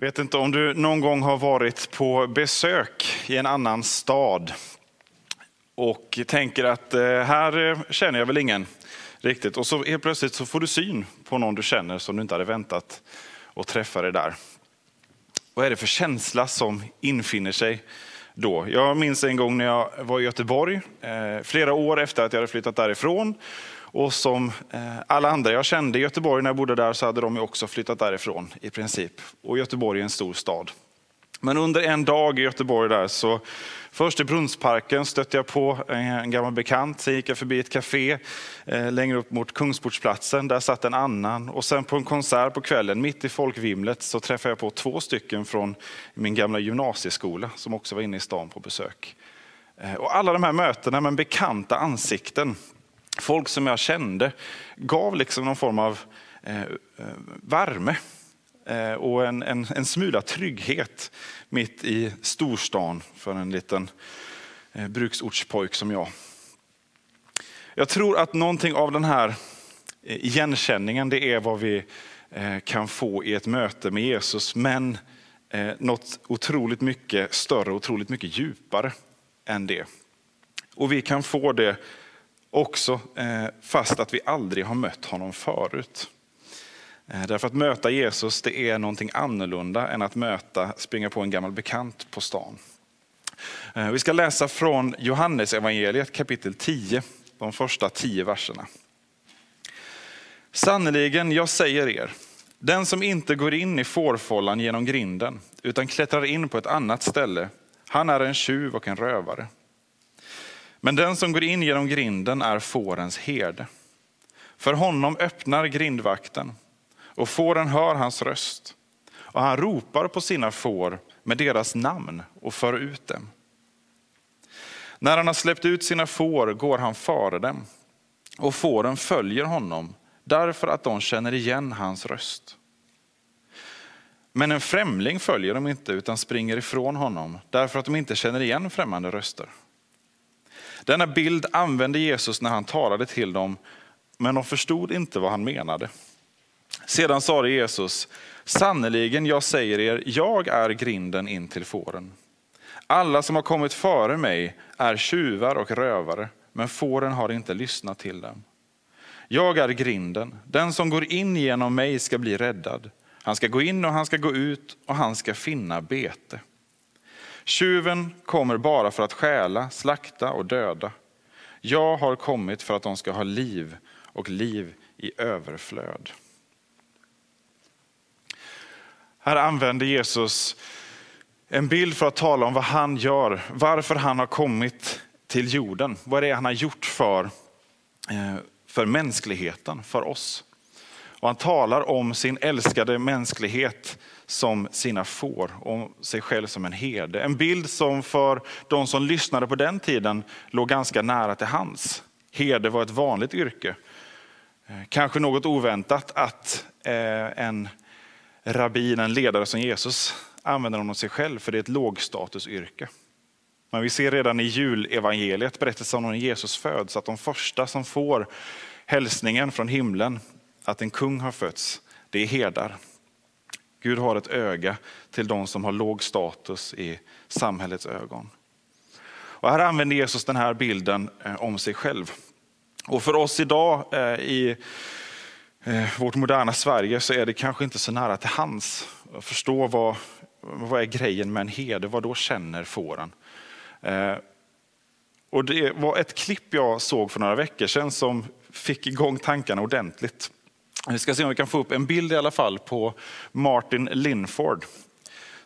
Vet inte om du någon gång har varit på besök i en annan stad och tänker att eh, här eh, känner jag väl ingen riktigt. Och så helt plötsligt så får du syn på någon du känner som du inte hade väntat och träffa dig där. Vad är det för känsla som infinner sig då? Jag minns en gång när jag var i Göteborg, eh, flera år efter att jag hade flyttat därifrån. Och som eh, alla andra jag kände i Göteborg när jag bodde där så hade de också flyttat därifrån i princip. Och Göteborg är en stor stad. Men under en dag i Göteborg där så först i Brunnsparken stötte jag på en gammal bekant. Sen gick jag förbi ett café eh, längre upp mot Kungsportsplatsen. Där satt en annan. Och sen på en konsert på kvällen mitt i folkvimlet så träffade jag på två stycken från min gamla gymnasieskola som också var inne i stan på besök. Eh, och alla de här mötena med bekanta ansikten folk som jag kände, gav liksom någon form av eh, eh, värme eh, och en, en, en smula trygghet mitt i storstan för en liten eh, bruksortspojk som jag. Jag tror att någonting av den här eh, igenkänningen, det är vad vi eh, kan få i ett möte med Jesus, men eh, något otroligt mycket större, otroligt mycket djupare än det. Och vi kan få det också eh, fast att vi aldrig har mött honom förut. Eh, därför att möta Jesus det är någonting annorlunda än att möta, springa på en gammal bekant på stan. Eh, vi ska läsa från Johannes evangeliet kapitel 10, de första tio verserna. Sannerligen, jag säger er, den som inte går in i fårfållan genom grinden, utan klättrar in på ett annat ställe, han är en tjuv och en rövare. Men den som går in genom grinden är fårens herde. För honom öppnar grindvakten och fåren hör hans röst. Och han ropar på sina får med deras namn och för ut dem. När han har släppt ut sina får går han före dem och fåren följer honom därför att de känner igen hans röst. Men en främling följer dem inte utan springer ifrån honom därför att de inte känner igen främmande röster. Denna bild använde Jesus när han talade till dem, men de förstod inte vad han menade. Sedan sade Jesus, sannerligen jag säger er, jag är grinden in till fåren. Alla som har kommit före mig är tjuvar och rövare, men fåren har inte lyssnat till dem. Jag är grinden, den som går in genom mig ska bli räddad. Han ska gå in och han ska gå ut och han ska finna bete. Tjuven kommer bara för att stjäla, slakta och döda. Jag har kommit för att de ska ha liv och liv i överflöd. Här använder Jesus en bild för att tala om vad han gör, varför han har kommit till jorden. Vad det är han har gjort för, eh, för mänskligheten, för oss. Och han talar om sin älskade mänsklighet som sina får, och sig själv som en herde. En bild som för de som lyssnade på den tiden låg ganska nära till hands. Herde var ett vanligt yrke. Eh, kanske något oväntat att eh, en rabbin, en ledare som Jesus, använder honom sig själv, för det är ett lågstatusyrke. Men vi ser redan i julevangeliet, berättelsen om när Jesus föds, att de första som får hälsningen från himlen att en kung har fötts, det är herdar. Gud har ett öga till de som har låg status i samhällets ögon. Och här använder Jesus den här bilden eh, om sig själv. Och för oss idag eh, i eh, vårt moderna Sverige så är det kanske inte så nära till hands att förstå vad, vad är grejen med en herde, vad då känner fåren. Och det var ett klipp jag såg för några veckor sedan som fick igång tankarna ordentligt. Vi ska se om vi kan få upp en bild i alla fall på Martin Linford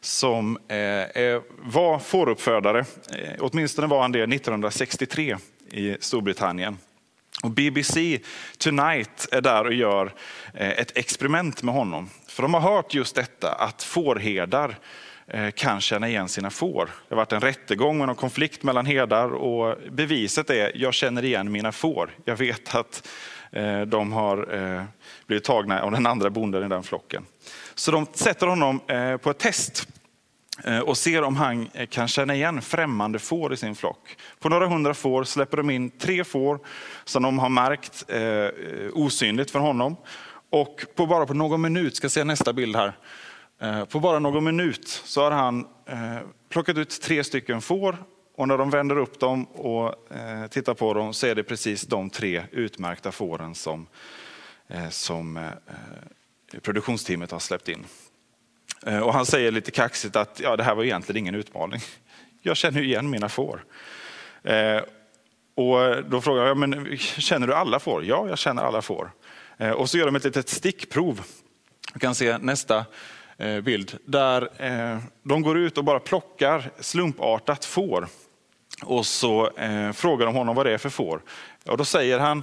som eh, var fåruppfödare, eh, åtminstone var han det 1963 i Storbritannien. Och BBC Tonight är där och gör eh, ett experiment med honom. För de har hört just detta att fårherdar Eh, kan känna igen sina får. Det har varit en rättegång med någon konflikt mellan herdar och beviset är jag känner igen mina får. Jag vet att eh, de har eh, blivit tagna av den andra bonden i den flocken. Så de sätter honom på ett test och ser om han kan känna igen främmande får i sin flock. På några hundra får släpper de in tre får som de har märkt osynligt för honom. Och på bara på någon minut, ska se nästa bild här. Eh, på bara någon minut så har han eh, plockat ut tre stycken får och när de vänder upp dem och eh, tittar på dem så är det precis de tre utmärkta fåren som, som produktionsteamet har släppt in. Och han säger lite kaxigt att ja, det här var egentligen ingen utmaning. Jag känner igen mina får. Och då frågar jag, men känner du alla får? Ja, jag känner alla får. Och så gör de ett litet stickprov. Du kan se nästa Eh, bild där eh, de går ut och bara plockar slumpartat får. Och så eh, frågar de honom vad det är för får. Och då säger han,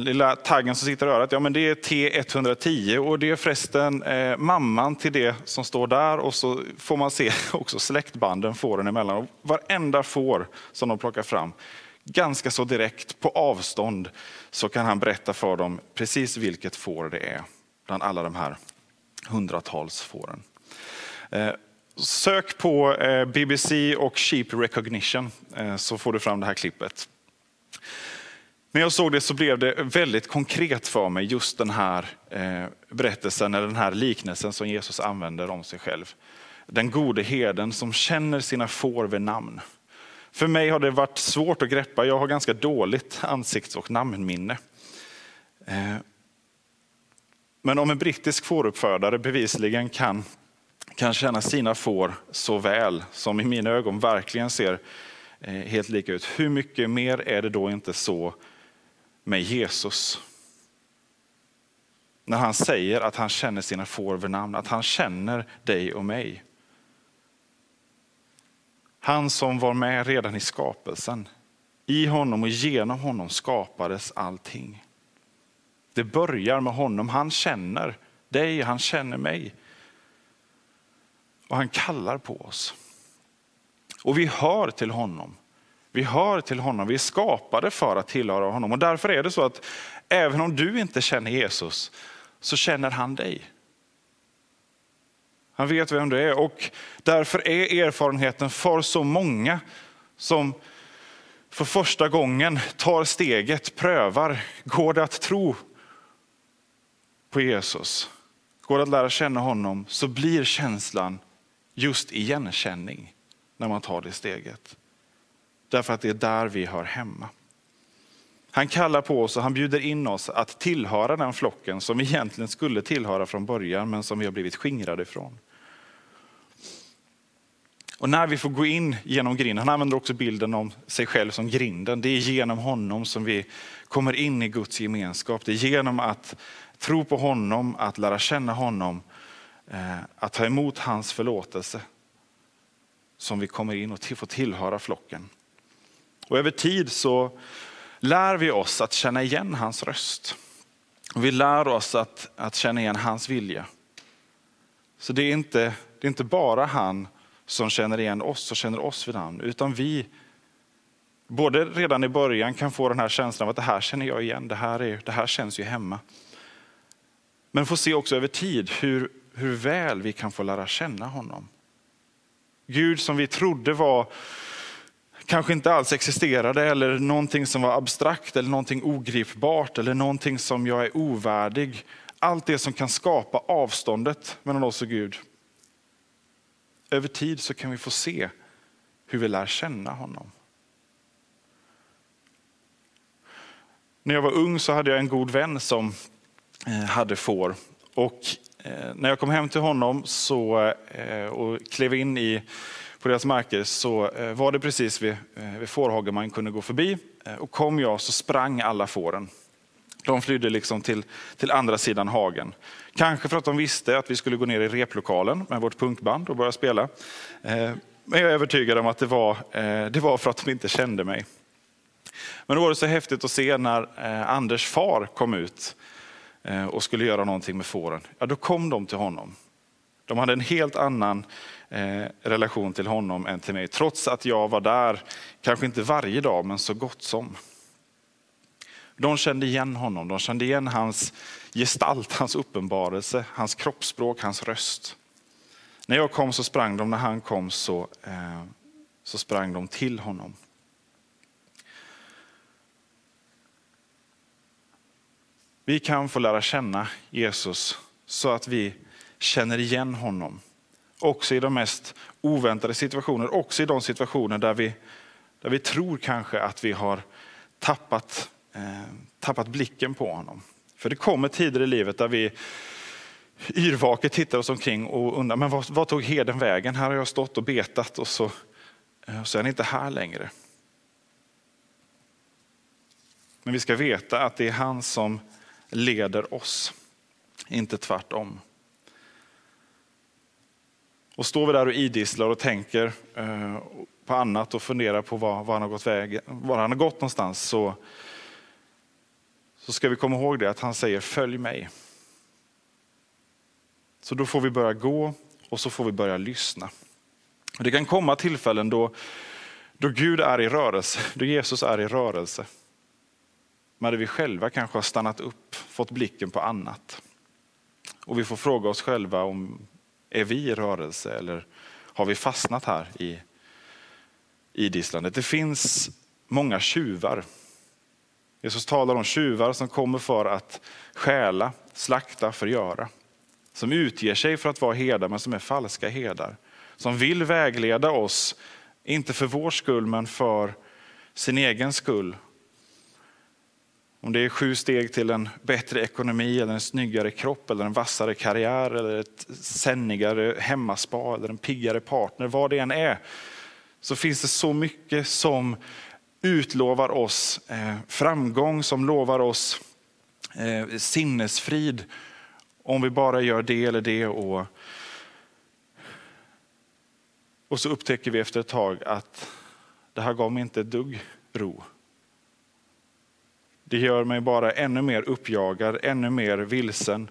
lilla taggen som sitter i örat, ja men det är T110 och det är förresten mamman till det som står där och så får man se också släktbanden fåren emellan. Och varenda får som de plockar fram, ganska så direkt på avstånd så kan han berätta för dem precis vilket får det är bland alla de här hundratals fåren. Eh, sök på eh, BBC och Sheep Recognition eh, så får du fram det här klippet. När jag såg det så blev det väldigt konkret för mig just den här berättelsen, eller den här liknelsen som Jesus använder om sig själv. Den gode herden som känner sina får vid namn. För mig har det varit svårt att greppa, jag har ganska dåligt ansikts och namnminne. Men om en brittisk fåruppfödare bevisligen kan, kan känna sina får så väl, som i mina ögon verkligen ser eh, helt lika ut, hur mycket mer är det då inte så med Jesus? När han säger att han känner sina får vid namn, att han känner dig och mig. Han som var med redan i skapelsen. I honom och genom honom skapades allting. Det börjar med honom. Han känner dig, han känner mig. Och han kallar på oss. Och vi hör till honom. Vi hör till honom, vi är skapade för att tillhöra honom. Och därför är det så att även om du inte känner Jesus så känner han dig. Han vet vem du är och därför är erfarenheten för så många som för första gången tar steget, prövar, går det att tro på Jesus, går det att lära känna honom så blir känslan just igenkänning när man tar det steget. Därför att det är där vi hör hemma. Han kallar på oss och han bjuder in oss att tillhöra den flocken som vi egentligen skulle tillhöra från början men som vi har blivit skingrade ifrån. Och när vi får gå in genom grinden, han använder också bilden om sig själv som grinden. Det är genom honom som vi kommer in i Guds gemenskap. Det är genom att tro på honom, att lära känna honom, eh, att ta emot hans förlåtelse som vi kommer in och får tillhöra flocken. Och över tid så lär vi oss att känna igen hans röst. Vi lär oss att, att känna igen hans vilja. Så det är, inte, det är inte bara han som känner igen oss och känner oss vid namn, utan vi både redan i början kan få den här känslan av att det här känner jag igen, det här, är, det här känns ju hemma. Men få se också över tid hur, hur väl vi kan få lära känna honom. Gud som vi trodde var kanske inte alls existerade eller någonting som var abstrakt eller någonting ogripbart eller någonting som jag är ovärdig. Allt det som kan skapa avståndet mellan oss och Gud. Över tid så kan vi få se hur vi lär känna honom. När jag var ung så hade jag en god vän som Eh, hade får. Och eh, när jag kom hem till honom så, eh, och klev in i, på deras marker så var det precis vid, vid fårhagen man kunde gå förbi. Och kom jag så sprang alla fåren. De flydde liksom till, till andra sidan hagen. Kanske för att de visste att vi skulle gå ner i replokalen med vårt punkband och börja spela. Men jag är övertygad om att det var, det var för att de inte kände mig. Men då var det så häftigt att se när Anders far kom ut Eh, och skulle göra någonting med fåren, ja, då kom de till honom. De hade en helt annan eh, relation till honom än till mig, trots att jag var där, kanske inte varje dag, men så gott som. De kände igen honom, de kände igen hans gestalt, hans uppenbarelse, hans kroppsspråk, hans röst. När jag kom så sprang de, när han kom så, eh, så sprang de till honom. Vi kan få lära känna Jesus så att vi känner igen honom. Också i de mest oväntade situationer, också i de situationer där vi, där vi tror kanske att vi har tappat, eh, tappat blicken på honom. För det kommer tider i livet där vi yrvaket tittar oss omkring och undrar, men vad, vad tog heden vägen? Här har jag stått och betat och så, eh, så är han inte här längre. Men vi ska veta att det är han som leder oss, inte tvärtom. Och står vi där och idisslar och tänker eh, på annat och funderar på var, var, han, har gått väg, var han har gått någonstans så, så ska vi komma ihåg det att han säger följ mig. Så då får vi börja gå och så får vi börja lyssna. Det kan komma tillfällen då, då Gud är i rörelse, då Jesus är i rörelse. Men där vi själva kanske har stannat upp, fått blicken på annat. Och vi får fråga oss själva om är vi i rörelse eller har vi fastnat här i idisslandet? Det finns många tjuvar. Jesus talar om tjuvar som kommer för att stjäla, slakta, förgöra. Som utger sig för att vara herdar men som är falska herdar. Som vill vägleda oss, inte för vår skull men för sin egen skull om det är sju steg till en bättre ekonomi, eller en snyggare kropp, eller en vassare karriär, eller ett sännigare hemmaspa, eller en piggare partner, vad det än är, så finns det så mycket som utlovar oss eh, framgång, som lovar oss eh, sinnesfrid, om vi bara gör det eller det. Och, och så upptäcker vi efter ett tag att det här gav mig inte ett dugg ro. Det gör mig bara ännu mer uppjagad, ännu mer vilsen,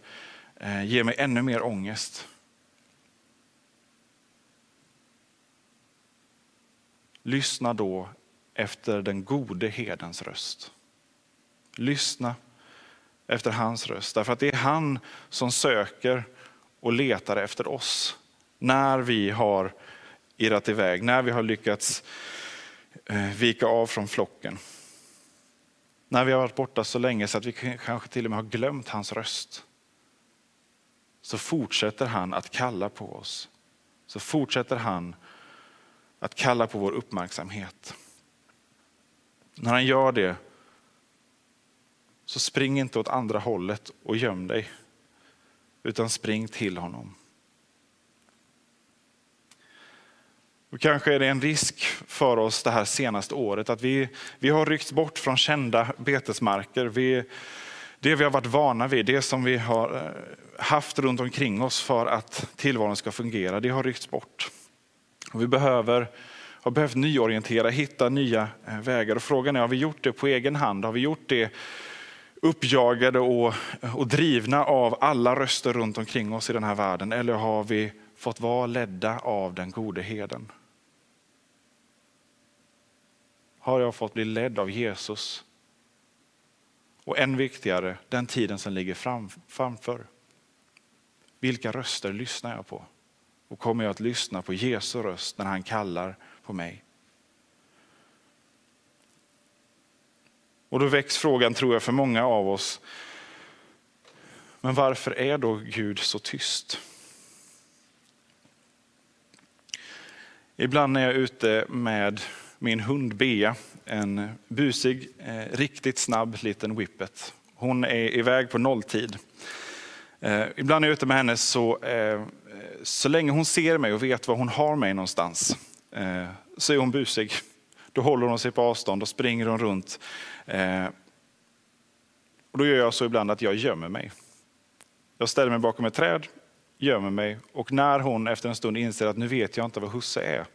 eh, ger mig ännu mer ångest. Lyssna då efter den gode hedens röst. Lyssna efter hans röst, därför att det är han som söker och letar efter oss när vi har irrat iväg, när vi har lyckats eh, vika av från flocken. När vi har varit borta så länge så att vi kanske till och med har glömt hans röst. Så fortsätter han att kalla på oss. Så fortsätter han att kalla på vår uppmärksamhet. När han gör det så spring inte åt andra hållet och göm dig. Utan spring till honom. Och kanske är det en risk för oss det här senaste året att vi, vi har ryckts bort från kända betesmarker. Vi, det vi har varit vana vid, det som vi har eh, haft runt omkring oss för att tillvaron ska fungera, det har ryckts bort. Och vi behöver, har behövt nyorientera, hitta nya eh, vägar. Och frågan är, har vi gjort det på egen hand? Har vi gjort det uppjagade och, och drivna av alla röster runt omkring oss i den här världen? Eller har vi fått vara ledda av den gode heden? Har jag fått bli ledd av Jesus. Och än viktigare, den tiden som ligger fram, framför. Vilka röster lyssnar jag på? Och kommer jag att lyssna på Jesu röst när han kallar på mig? Och då väcks frågan, tror jag, för många av oss. Men varför är då Gud så tyst? Ibland när jag är ute med min hund Bea, en busig, eh, riktigt snabb liten whippet. Hon är iväg på nolltid. Eh, ibland när jag är ute med henne så, eh, så länge hon ser mig och vet var hon har mig någonstans eh, så är hon busig. Då håller hon sig på avstånd och springer hon runt. Eh, och då gör jag så ibland att jag gömmer mig. Jag ställer mig bakom ett träd, gömmer mig och när hon efter en stund inser att nu vet jag inte vad husse är,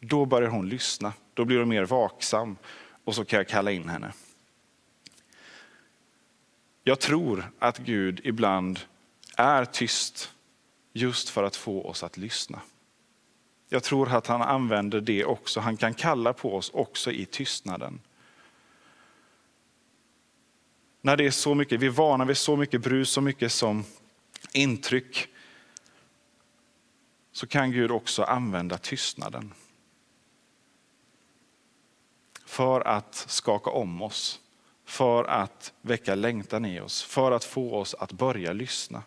då börjar hon lyssna. Då blir hon mer vaksam och så kan jag kalla in henne. Jag tror att Gud ibland är tyst just för att få oss att lyssna. Jag tror att han använder det också. Han kan kalla på oss också i tystnaden. När det är så mycket, vi är vana vid så mycket brus, så mycket som intryck, så kan Gud också använda tystnaden. För att skaka om oss, för att väcka längtan i oss, för att få oss att börja lyssna.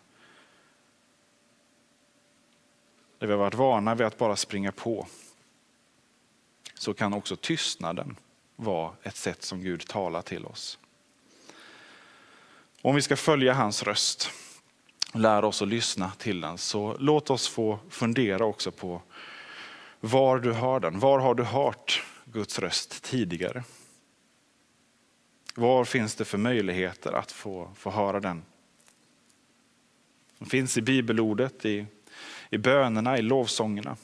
Där vi har varit vana vid att bara springa på, så kan också tystnaden vara ett sätt som Gud talar till oss. Om vi ska följa hans röst och lära oss att lyssna till den, så låt oss få fundera också på var du hör den. Var har du hört Guds röst tidigare? Var finns det för möjligheter att få, få höra den? Den finns i bibelordet, i, i bönerna, i lovsångerna,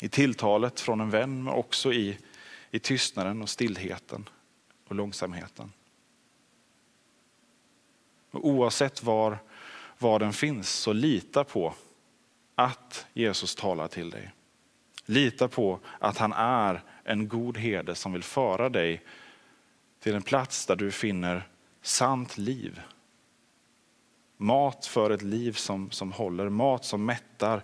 i tilltalet från en vän, men också i, i tystnaden och stillheten och långsamheten. Och oavsett var, var den finns, så lita på att Jesus talar till dig. Lita på att han är en god herde som vill föra dig till en plats där du finner sant liv. Mat för ett liv som, som håller, mat som mättar,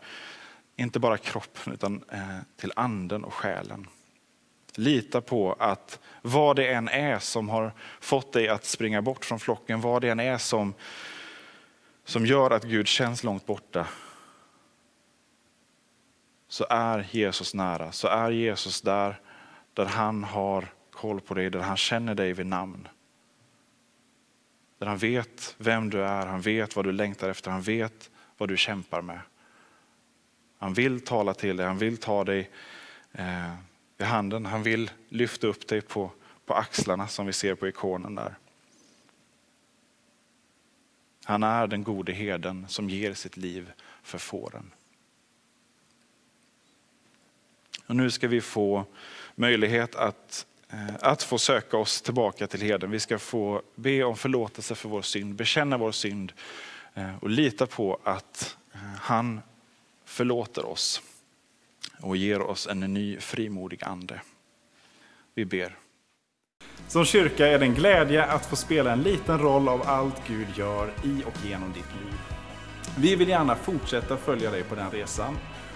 inte bara kroppen utan eh, till anden och själen. Lita på att vad det än är som har fått dig att springa bort från flocken, vad det än är som, som gör att Gud känns långt borta, så är Jesus nära, så är Jesus där, där han har koll på dig, där han känner dig vid namn. Där han vet vem du är, han vet vad du längtar efter, han vet vad du kämpar med. Han vill tala till dig, han vill ta dig eh, i handen. Han vill lyfta upp dig på, på axlarna som vi ser på ikonen där. Han är den gode herden som ger sitt liv för fåren. Och nu ska vi få möjlighet att, eh, att få söka oss tillbaka till herden. Vi ska få be om förlåtelse för vår synd, bekänna vår synd eh, och lita på att eh, han förlåter oss och ger oss en ny frimodig ande. Vi ber. Som kyrka är det en glädje att få spela en liten roll av allt Gud gör i och genom ditt liv. Vi vill gärna fortsätta följa dig på den resan.